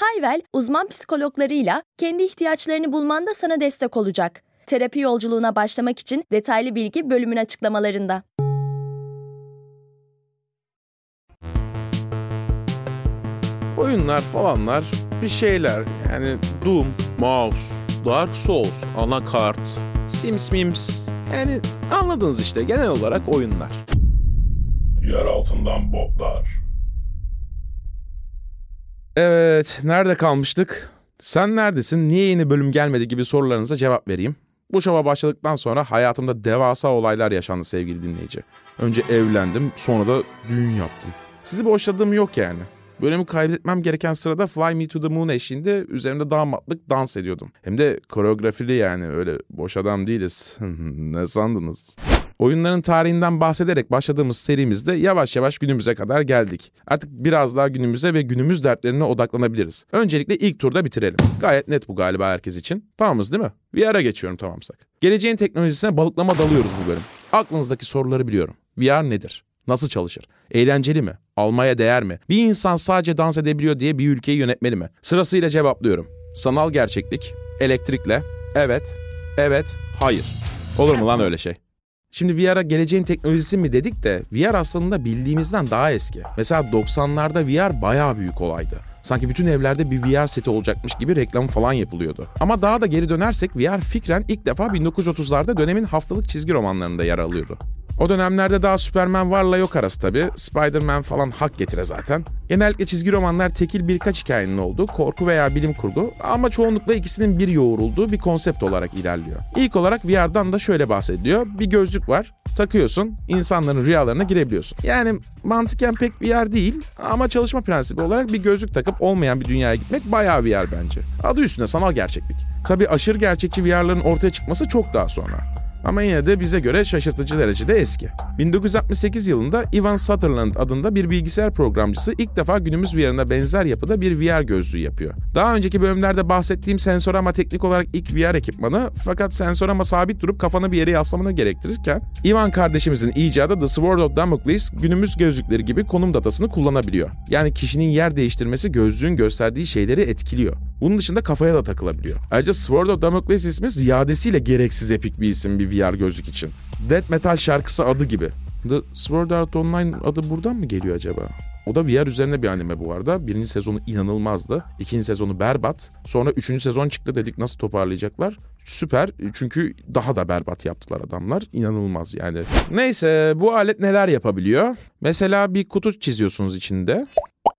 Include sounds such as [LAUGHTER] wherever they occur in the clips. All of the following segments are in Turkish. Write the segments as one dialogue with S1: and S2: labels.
S1: Hayvel, uzman psikologlarıyla kendi ihtiyaçlarını bulmanda sana destek olacak. Terapi yolculuğuna başlamak için detaylı bilgi bölümün açıklamalarında.
S2: Oyunlar falanlar bir şeyler yani Doom, Mouse, Dark Souls, Anakart, Sims Mims yani anladınız işte genel olarak oyunlar.
S3: Yer altından botlar.
S2: Evet, nerede kalmıştık? Sen neredesin, niye yeni bölüm gelmedi gibi sorularınıza cevap vereyim. Bu şova başladıktan sonra hayatımda devasa olaylar yaşandı sevgili dinleyici. Önce evlendim, sonra da düğün yaptım. Sizi boşladığım yok yani. Bölümü kaybetmem gereken sırada Fly Me to the Moon eşliğinde üzerimde damatlık dans ediyordum. Hem de koreografili yani öyle boş adam değiliz. [LAUGHS] ne sandınız? Oyunların tarihinden bahsederek başladığımız serimizde yavaş yavaş günümüze kadar geldik. Artık biraz daha günümüze ve günümüz dertlerine odaklanabiliriz. Öncelikle ilk turda bitirelim. Gayet net bu galiba herkes için. Tamamız değil mi? VR'a geçiyorum tamamsak. Geleceğin teknolojisine balıklama dalıyoruz bu bölüm. Aklınızdaki soruları biliyorum. VR nedir? Nasıl çalışır? Eğlenceli mi? Almaya değer mi? Bir insan sadece dans edebiliyor diye bir ülkeyi yönetmeli mi? Sırasıyla cevaplıyorum. Sanal gerçeklik, elektrikle, evet, evet, hayır. Olur mu lan öyle şey? Şimdi VR'a geleceğin teknolojisi mi dedik de VR aslında bildiğimizden daha eski. Mesela 90'larda VR bayağı büyük olaydı. Sanki bütün evlerde bir VR seti olacakmış gibi reklam falan yapılıyordu. Ama daha da geri dönersek VR fikren ilk defa 1930'larda dönemin haftalık çizgi romanlarında yer alıyordu. O dönemlerde daha Superman varla yok arası tabi. Spider-Man falan hak getire zaten. Genellikle çizgi romanlar tekil birkaç hikayenin olduğu korku veya bilim kurgu ama çoğunlukla ikisinin bir yoğrulduğu bir konsept olarak ilerliyor. İlk olarak VR'dan da şöyle bahsediliyor. Bir gözlük var, takıyorsun, insanların rüyalarına girebiliyorsun. Yani mantıken pek VR değil ama çalışma prensibi olarak bir gözlük takıp olmayan bir dünyaya gitmek bayağı VR bence. Adı üstünde sanal gerçeklik. Tabi aşırı gerçekçi VR'ların ortaya çıkması çok daha sonra. Ama yine de bize göre şaşırtıcı derecede eski. 1968 yılında Ivan Sutherland adında bir bilgisayar programcısı ilk defa günümüz VR'ına benzer yapıda bir VR gözlüğü yapıyor. Daha önceki bölümlerde bahsettiğim Sensorama teknik olarak ilk VR ekipmanı fakat Sensorama sabit durup kafanı bir yere yaslamanı gerektirirken Ivan kardeşimizin icadı The Sword of Damocles günümüz gözlükleri gibi konum datasını kullanabiliyor. Yani kişinin yer değiştirmesi gözlüğün gösterdiği şeyleri etkiliyor. Bunun dışında kafaya da takılabiliyor. Ayrıca Sword of Damocles ismi ziyadesiyle gereksiz epik bir isim bir VR gözlük için. Death Metal şarkısı adı gibi. The Sword Art Online adı buradan mı geliyor acaba? O da VR üzerine bir anime bu arada. Birinci sezonu inanılmazdı. İkinci sezonu berbat. Sonra üçüncü sezon çıktı dedik nasıl toparlayacaklar. Süper çünkü daha da berbat yaptılar adamlar. İnanılmaz yani. Neyse bu alet neler yapabiliyor? Mesela bir kutu çiziyorsunuz içinde.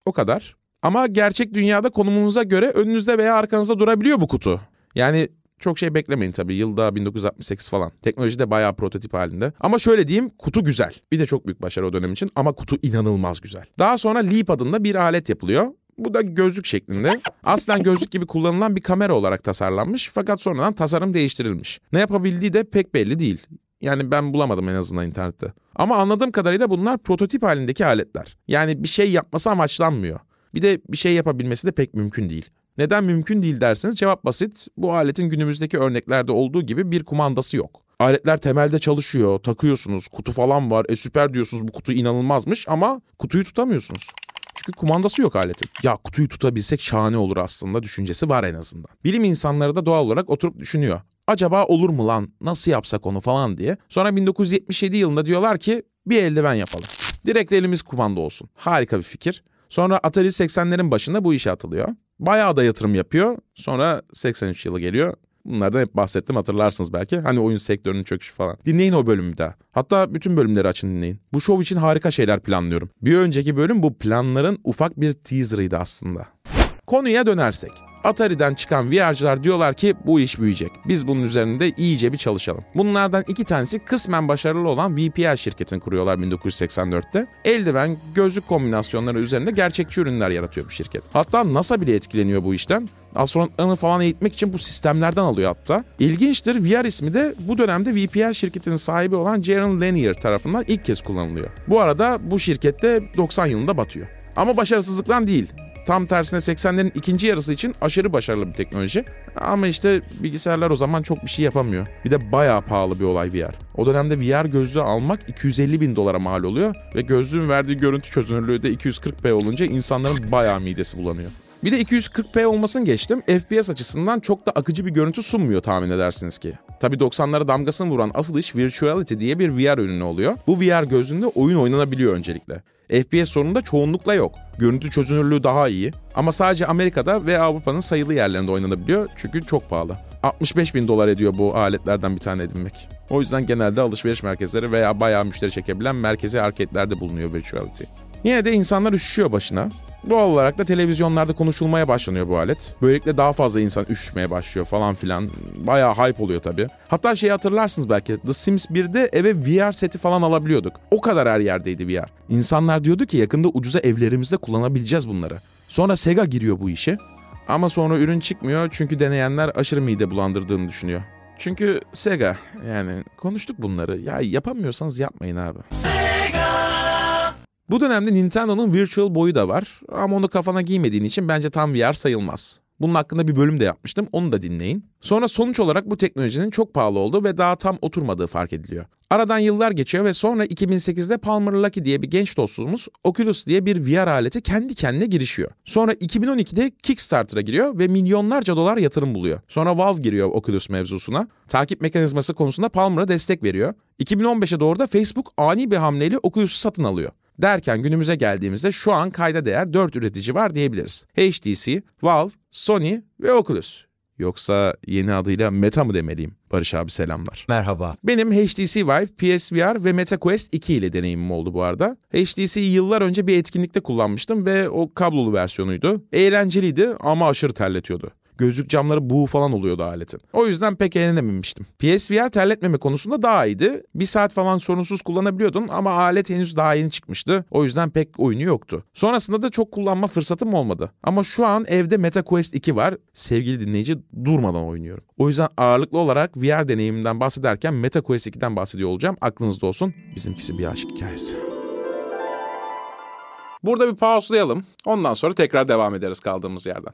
S2: O kadar. Ama gerçek dünyada konumunuza göre önünüzde veya arkanızda durabiliyor bu kutu. Yani çok şey beklemeyin tabii. Yılda 1968 falan. Teknoloji de bayağı prototip halinde. Ama şöyle diyeyim kutu güzel. Bir de çok büyük başarı o dönem için ama kutu inanılmaz güzel. Daha sonra Leap adında bir alet yapılıyor. Bu da gözlük şeklinde. Aslen gözlük gibi kullanılan bir kamera olarak tasarlanmış fakat sonradan tasarım değiştirilmiş. Ne yapabildiği de pek belli değil. Yani ben bulamadım en azından internette. Ama anladığım kadarıyla bunlar prototip halindeki aletler. Yani bir şey yapması amaçlanmıyor. Bir de bir şey yapabilmesi de pek mümkün değil. Neden mümkün değil derseniz cevap basit. Bu aletin günümüzdeki örneklerde olduğu gibi bir kumandası yok. Aletler temelde çalışıyor, takıyorsunuz, kutu falan var. E süper diyorsunuz bu kutu inanılmazmış ama kutuyu tutamıyorsunuz. Çünkü kumandası yok aletin. Ya kutuyu tutabilsek şahane olur aslında düşüncesi var en azından. Bilim insanları da doğal olarak oturup düşünüyor. Acaba olur mu lan nasıl yapsak onu falan diye. Sonra 1977 yılında diyorlar ki bir eldiven yapalım. Direkt elimiz kumanda olsun. Harika bir fikir. Sonra Atari 80'lerin başında bu işe atılıyor. Bayağı da yatırım yapıyor. Sonra 83 yılı geliyor. Bunlardan hep bahsettim hatırlarsınız belki. Hani oyun sektörünün çöküşü falan. Dinleyin o bölümü de. Hatta bütün bölümleri açın dinleyin. Bu show için harika şeyler planlıyorum. Bir önceki bölüm bu planların ufak bir teaserıydı aslında. Konuya dönersek. Atari'den çıkan VR'cılar diyorlar ki bu iş büyüyecek. Biz bunun üzerinde iyice bir çalışalım. Bunlardan iki tanesi kısmen başarılı olan VPL şirketini kuruyorlar 1984'te. Eldiven, gözlük kombinasyonları üzerinde gerçekçi ürünler yaratıyor bu şirket. Hatta NASA bile etkileniyor bu işten. Astronotlarını falan eğitmek için bu sistemlerden alıyor hatta. İlginçtir VR ismi de bu dönemde VPL şirketinin sahibi olan Jaron Lanier tarafından ilk kez kullanılıyor. Bu arada bu şirkette 90 yılında batıyor. Ama başarısızlıktan değil. Tam tersine 80'lerin ikinci yarısı için aşırı başarılı bir teknoloji. Ama işte bilgisayarlar o zaman çok bir şey yapamıyor. Bir de bayağı pahalı bir olay VR. O dönemde VR gözlüğü almak 250 bin dolara mal oluyor. Ve gözlüğün verdiği görüntü çözünürlüğü de 240p olunca insanların bayağı midesi bulanıyor. Bir de 240p olmasını geçtim. FPS açısından çok da akıcı bir görüntü sunmuyor tahmin edersiniz ki. Tabi 90'lara damgasını vuran asıl iş Virtuality diye bir VR ürünü oluyor. Bu VR gözünde oyun oynanabiliyor öncelikle. FPS sorununda çoğunlukla yok. Görüntü çözünürlüğü daha iyi. Ama sadece Amerika'da ve Avrupa'nın sayılı yerlerinde oynanabiliyor çünkü çok pahalı. 65 bin dolar ediyor bu aletlerden bir tane edinmek. O yüzden genelde alışveriş merkezleri veya bayağı müşteri çekebilen merkezi arcade'lerde bulunuyor Virtuality. Yine de insanlar üşüşüyor başına. Doğal olarak da televizyonlarda konuşulmaya başlanıyor bu alet. Böylelikle daha fazla insan üşüşmeye başlıyor falan filan. Bayağı hype oluyor tabii. Hatta şeyi hatırlarsınız belki. The Sims 1'de eve VR seti falan alabiliyorduk. O kadar her yerdeydi VR. İnsanlar diyordu ki yakında ucuza evlerimizde kullanabileceğiz bunları. Sonra Sega giriyor bu işe. Ama sonra ürün çıkmıyor çünkü deneyenler aşırı mide bulandırdığını düşünüyor. Çünkü Sega yani konuştuk bunları. Ya yapamıyorsanız yapmayın abi. Bu dönemde Nintendo'nun Virtual Boy'u da var ama onu kafana giymediğin için bence tam VR sayılmaz. Bunun hakkında bir bölüm de yapmıştım, onu da dinleyin. Sonra sonuç olarak bu teknolojinin çok pahalı olduğu ve daha tam oturmadığı fark ediliyor. Aradan yıllar geçiyor ve sonra 2008'de Palmer Luckey diye bir genç dostumuz Oculus diye bir VR aleti kendi kendine girişiyor. Sonra 2012'de Kickstarter'a giriyor ve milyonlarca dolar yatırım buluyor. Sonra Valve giriyor Oculus mevzusuna. Takip mekanizması konusunda Palmer'a destek veriyor. 2015'e doğru da Facebook ani bir hamleyle Oculus'u satın alıyor. Derken günümüze geldiğimizde şu an kayda değer 4 üretici var diyebiliriz. HTC, Valve, Sony ve Oculus. Yoksa yeni adıyla Meta mı demeliyim? Barış abi selamlar.
S4: Merhaba.
S2: Benim HTC Vive, PSVR ve Meta Quest 2 ile deneyimim oldu bu arada. HTC'yi yıllar önce bir etkinlikte kullanmıştım ve o kablolu versiyonuydu. Eğlenceliydi ama aşırı terletiyordu. Gözlük camları buğu falan oluyordu aletin. O yüzden pek eğlenememiştim. PSVR terletmeme konusunda daha iyiydi. Bir saat falan sorunsuz kullanabiliyordun ama alet henüz daha yeni çıkmıştı. O yüzden pek oyunu yoktu. Sonrasında da çok kullanma fırsatım olmadı. Ama şu an evde Meta Quest 2 var. Sevgili dinleyici durmadan oynuyorum. O yüzden ağırlıklı olarak VR deneyimimden bahsederken Meta Quest 2'den bahsediyor olacağım. Aklınızda olsun. Bizimkisi bir aşk hikayesi. Burada bir pauslayalım. Ondan sonra tekrar devam ederiz kaldığımız yerden.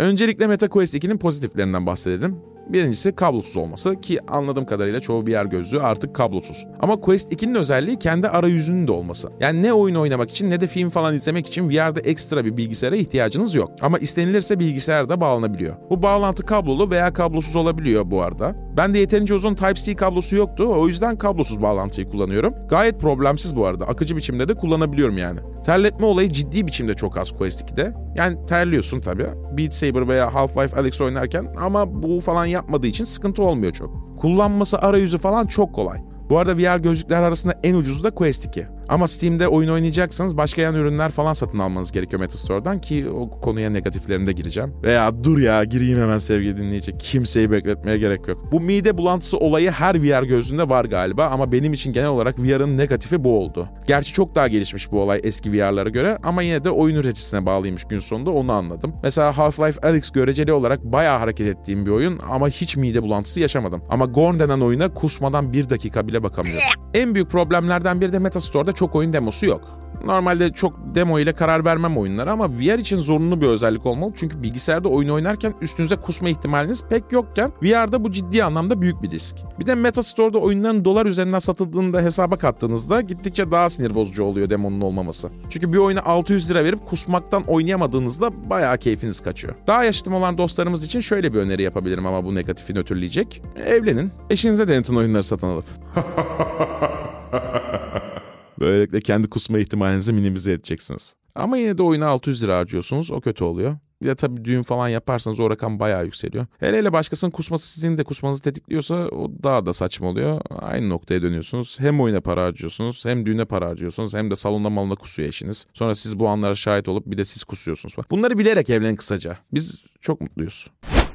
S2: Öncelikle MetaQuest 2'nin pozitiflerinden bahsedelim. Birincisi kablosuz olması ki anladığım kadarıyla çoğu VR gözlüğü artık kablosuz. Ama Quest 2'nin özelliği kendi arayüzünün de olması. Yani ne oyun oynamak için ne de film falan izlemek için VR'da ekstra bir bilgisayara ihtiyacınız yok. Ama istenilirse bilgisayar da bağlanabiliyor. Bu bağlantı kablolu veya kablosuz olabiliyor bu arada. Ben de yeterince uzun Type-C kablosu yoktu. O yüzden kablosuz bağlantıyı kullanıyorum. Gayet problemsiz bu arada. Akıcı biçimde de kullanabiliyorum yani. Terletme olayı ciddi biçimde çok az Quest 2'de. Yani terliyorsun tabii. Beat Saber veya Half-Life Alyx oynarken ama bu falan yapmadığı için sıkıntı olmuyor çok. Kullanması arayüzü falan çok kolay. Bu arada VR gözlükler arasında en ucuzu da Quest 2. Ama Steam'de oyun oynayacaksanız başka yan ürünler falan satın almanız gerekiyor Metastore'dan ki o konuya negatiflerinde gireceğim. Veya dur ya gireyim hemen sevgili dinleyici. Kimseyi bekletmeye gerek yok. Bu mide bulantısı olayı her VR gözünde var galiba ama benim için genel olarak VR'ın negatifi bu oldu. Gerçi çok daha gelişmiş bu olay eski VR'lara göre ama yine de oyun üreticisine bağlıymış gün sonunda onu anladım. Mesela Half-Life Alyx göreceli olarak bayağı hareket ettiğim bir oyun ama hiç mide bulantısı yaşamadım. Ama Gorn denen oyuna kusmadan bir dakika bile bakamıyorum. en büyük problemlerden biri de Metastore'da çok oyun demosu yok. Normalde çok demo ile karar vermem oyunlara ama VR için zorunlu bir özellik olmalı. Çünkü bilgisayarda oyun oynarken üstünüze kusma ihtimaliniz pek yokken VR'da bu ciddi anlamda büyük bir risk. Bir de Metastore'da oyunların dolar üzerinden satıldığını da hesaba kattığınızda gittikçe daha sinir bozucu oluyor demonun olmaması. Çünkü bir oyuna 600 lira verip kusmaktan oynayamadığınızda bayağı keyfiniz kaçıyor. Daha yaşıtım olan dostlarımız için şöyle bir öneri yapabilirim ama bu negatifi nötrleyecek. Evlenin, eşinize denetin oyunları satın alıp. [LAUGHS] Böylelikle kendi kusma ihtimalinizi minimize edeceksiniz. Ama yine de oyuna 600 lira harcıyorsunuz. O kötü oluyor. Bir de tabii düğün falan yaparsanız o rakam bayağı yükseliyor. Hele hele başkasının kusması sizin de kusmanızı tetikliyorsa o daha da saçma oluyor. Aynı noktaya dönüyorsunuz. Hem oyuna para harcıyorsunuz hem düğüne para harcıyorsunuz hem de salonda malına kusuyor eşiniz. Sonra siz bu anlara şahit olup bir de siz kusuyorsunuz. Bunları bilerek evlenin kısaca. Biz çok mutluyuz.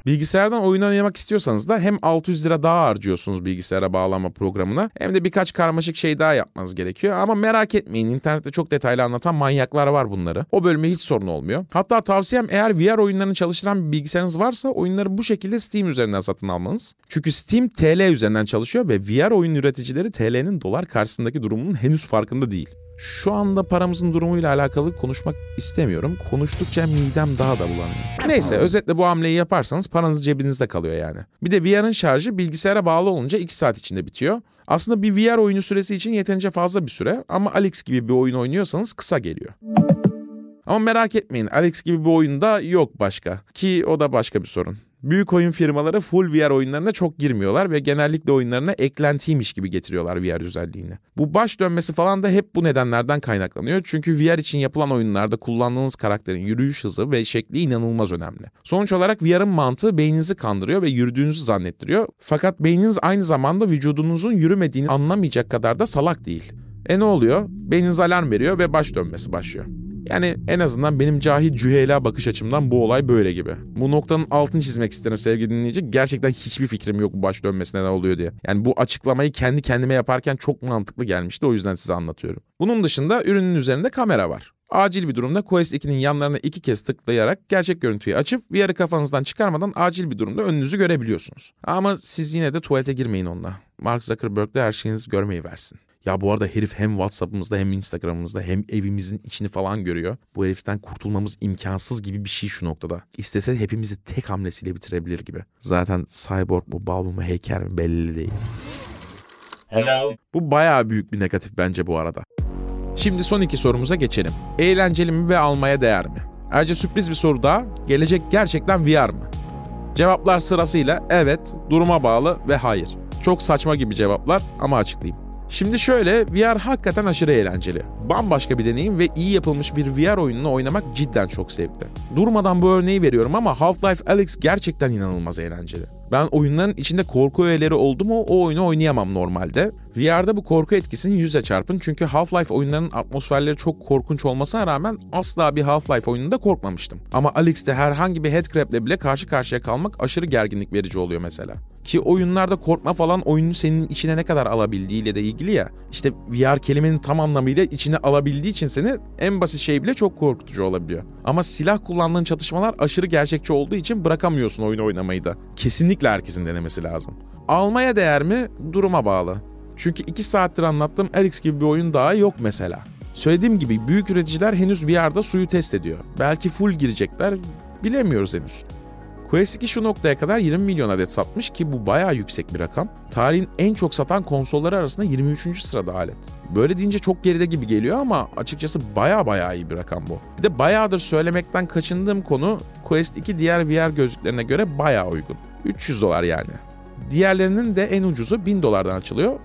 S2: Bilgisayardan oyun oynamak istiyorsanız da hem 600 lira daha harcıyorsunuz bilgisayara bağlama programına hem de birkaç karmaşık şey daha yapmanız gerekiyor. Ama merak etmeyin internette çok detaylı anlatan manyaklar var bunları. O bölüme hiç sorun olmuyor. Hatta tavsiyem eğer VR oyunlarını çalıştıran bir bilgisayarınız varsa oyunları bu şekilde Steam üzerinden satın almanız. Çünkü Steam TL üzerinden çalışıyor ve VR oyun üreticileri TL'nin dolar karşısındaki durumunun henüz farkında değil. Şu anda paramızın durumuyla alakalı konuşmak istemiyorum. Konuştukça midem daha da bulanıyor. Neyse özetle bu hamleyi yaparsanız paranız cebinizde kalıyor yani. Bir de VR'ın şarjı bilgisayara bağlı olunca 2 saat içinde bitiyor. Aslında bir VR oyunu süresi için yeterince fazla bir süre ama Alex gibi bir oyun oynuyorsanız kısa geliyor. Ama merak etmeyin Alex gibi bir oyunda yok başka. Ki o da başka bir sorun. Büyük oyun firmaları full VR oyunlarına çok girmiyorlar ve genellikle oyunlarına eklentiymiş gibi getiriyorlar VR özelliğini. Bu baş dönmesi falan da hep bu nedenlerden kaynaklanıyor. Çünkü VR için yapılan oyunlarda kullandığınız karakterin yürüyüş hızı ve şekli inanılmaz önemli. Sonuç olarak VR'ın mantığı beyninizi kandırıyor ve yürüdüğünüzü zannettiriyor. Fakat beyniniz aynı zamanda vücudunuzun yürümediğini anlamayacak kadar da salak değil. E ne oluyor? Beyniniz alarm veriyor ve baş dönmesi başlıyor. Yani en azından benim cahil cühela bakış açımdan bu olay böyle gibi. Bu noktanın altını çizmek isterim sevgili dinleyici. Gerçekten hiçbir fikrim yok bu baş dönmesine ne oluyor diye. Yani bu açıklamayı kendi kendime yaparken çok mantıklı gelmişti o yüzden size anlatıyorum. Bunun dışında ürünün üzerinde kamera var. Acil bir durumda Quest 2'nin yanlarına iki kez tıklayarak gerçek görüntüyü açıp VR'ı kafanızdan çıkarmadan acil bir durumda önünüzü görebiliyorsunuz. Ama siz yine de tuvalete girmeyin onunla. Mark Zuckerberg de her şeyinizi görmeyi versin. Ya bu arada herif hem WhatsApp'ımızda hem Instagram'ımızda hem evimizin içini falan görüyor. Bu heriften kurtulmamız imkansız gibi bir şey şu noktada. İstese hepimizi tek hamlesiyle bitirebilir gibi. Zaten cyborg mu, bal mı, heykel mi belli değil.
S3: Hello.
S2: Bu bayağı büyük bir negatif bence bu arada. Şimdi son iki sorumuza geçelim. Eğlenceli mi ve almaya değer mi? Ayrıca sürpriz bir soru daha. Gelecek gerçekten VR mı? Cevaplar sırasıyla evet, duruma bağlı ve hayır. Çok saçma gibi cevaplar ama açıklayayım. Şimdi şöyle, VR hakikaten aşırı eğlenceli. Bambaşka bir deneyim ve iyi yapılmış bir VR oyununu oynamak cidden çok zevkli. Durmadan bu örneği veriyorum ama Half-Life Alyx gerçekten inanılmaz eğlenceli. Ben oyunların içinde korku öğeleri oldu mu o oyunu oynayamam normalde. VR'da bu korku etkisini yüze çarpın çünkü Half-Life oyunlarının atmosferleri çok korkunç olmasına rağmen asla bir Half-Life oyununda korkmamıştım. Ama Alyx'te herhangi bir headcrab'le bile karşı karşıya kalmak aşırı gerginlik verici oluyor mesela. Ki oyunlarda korkma falan oyunu senin içine ne kadar alabildiğiyle de ilgili ya. İşte VR kelimenin tam anlamıyla içine alabildiği için seni en basit şey bile çok korkutucu olabiliyor. Ama silah kullandığın çatışmalar aşırı gerçekçi olduğu için bırakamıyorsun oyunu oynamayı da. Kesinlikle herkesin denemesi lazım. Almaya değer mi? Duruma bağlı. Çünkü 2 saattir anlattığım Alex gibi bir oyun daha yok mesela. Söylediğim gibi büyük üreticiler henüz VR'da suyu test ediyor. Belki full girecekler, bilemiyoruz henüz. Quest 2 şu noktaya kadar 20 milyon adet satmış ki bu bayağı yüksek bir rakam. Tarihin en çok satan konsolları arasında 23. sırada alet. Böyle deyince çok geride gibi geliyor ama açıkçası baya baya iyi bir rakam bu. Bir de bayağıdır söylemekten kaçındığım konu Quest 2 diğer VR gözlüklerine göre baya uygun. 300 dolar yani. Diğerlerinin de en ucuzu 1000 dolardan açılıyor.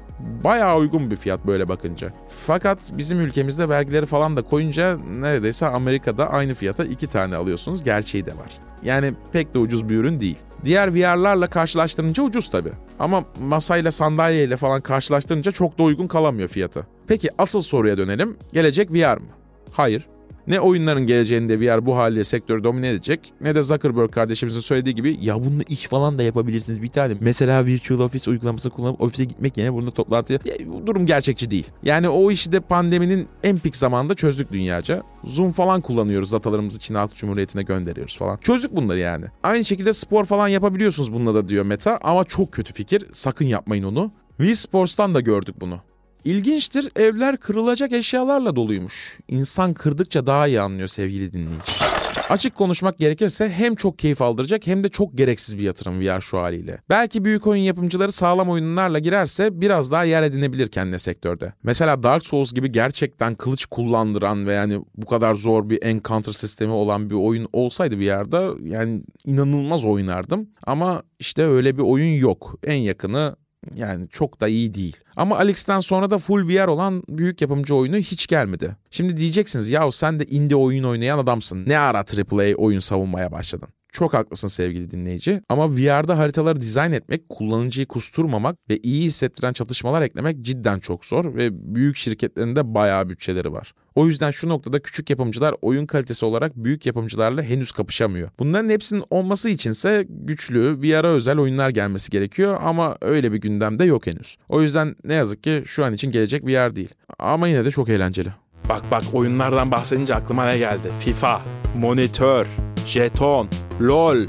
S2: Bayağı uygun bir fiyat böyle bakınca. Fakat bizim ülkemizde vergileri falan da koyunca neredeyse Amerika'da aynı fiyata iki tane alıyorsunuz. Gerçeği de var. Yani pek de ucuz bir ürün değil. Diğer VR'larla karşılaştırınca ucuz tabi. Ama masayla sandalyeyle falan karşılaştırınca çok da uygun kalamıyor fiyatı. Peki asıl soruya dönelim. Gelecek VR mı? Hayır. Ne oyunların geleceğinde VR bu haliyle sektörü domine edecek ne de Zuckerberg kardeşimizin söylediği gibi
S4: Ya bununla iş falan da yapabilirsiniz bir tane. Mesela Virtual Office uygulamasını kullanıp ofise gitmek yerine burada toplantıya...
S2: Ya, bu durum gerçekçi değil. Yani o işi de pandeminin en pik zamanında çözdük dünyaca. Zoom falan kullanıyoruz datalarımızı Çin Halk Cumhuriyeti'ne gönderiyoruz falan. Çözdük bunları yani. Aynı şekilde spor falan yapabiliyorsunuz bununla da diyor Meta ama çok kötü fikir. Sakın yapmayın onu. Wii Sports'tan da gördük bunu. İlginçtir evler kırılacak eşyalarla doluymuş. İnsan kırdıkça daha iyi anlıyor sevgili dinleyici. Açık konuşmak gerekirse hem çok keyif aldıracak hem de çok gereksiz bir yatırım VR şu haliyle. Belki büyük oyun yapımcıları sağlam oyunlarla girerse biraz daha yer edinebilir kendine sektörde. Mesela Dark Souls gibi gerçekten kılıç kullandıran ve yani bu kadar zor bir encounter sistemi olan bir oyun olsaydı VR'da yani inanılmaz oynardım. Ama işte öyle bir oyun yok. En yakını yani çok da iyi değil. Ama Alex'ten sonra da full VR olan büyük yapımcı oyunu hiç gelmedi. Şimdi diyeceksiniz ya sen de indie oyun oynayan adamsın. Ne ara AAA oyun savunmaya başladın? Çok haklısın sevgili dinleyici. Ama VR'da haritaları dizayn etmek, kullanıcıyı kusturmamak ve iyi hissettiren çatışmalar eklemek cidden çok zor ve büyük şirketlerin de bayağı bütçeleri var. O yüzden şu noktada küçük yapımcılar oyun kalitesi olarak büyük yapımcılarla henüz kapışamıyor. Bunların hepsinin olması içinse güçlü, bir özel oyunlar gelmesi gerekiyor ama öyle bir gündemde yok henüz. O yüzden ne yazık ki şu an için gelecek VR değil. Ama yine de çok eğlenceli. Bak bak oyunlardan bahsedince aklıma ne geldi? FIFA, monitör, jeton, LOL.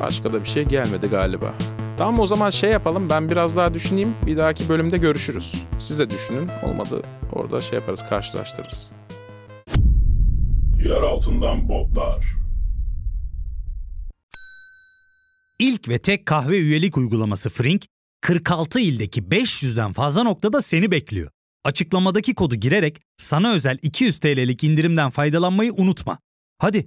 S2: Başka da bir şey gelmedi galiba. Tamam o zaman şey yapalım ben biraz daha düşüneyim. Bir dahaki bölümde görüşürüz. Siz de düşünün. Olmadı orada şey yaparız karşılaştırırız.
S3: Yer altından botlar.
S5: İlk ve tek kahve üyelik uygulaması Frink, 46 ildeki 500'den fazla noktada seni bekliyor. Açıklamadaki kodu girerek sana özel 200 TL'lik indirimden faydalanmayı unutma. Hadi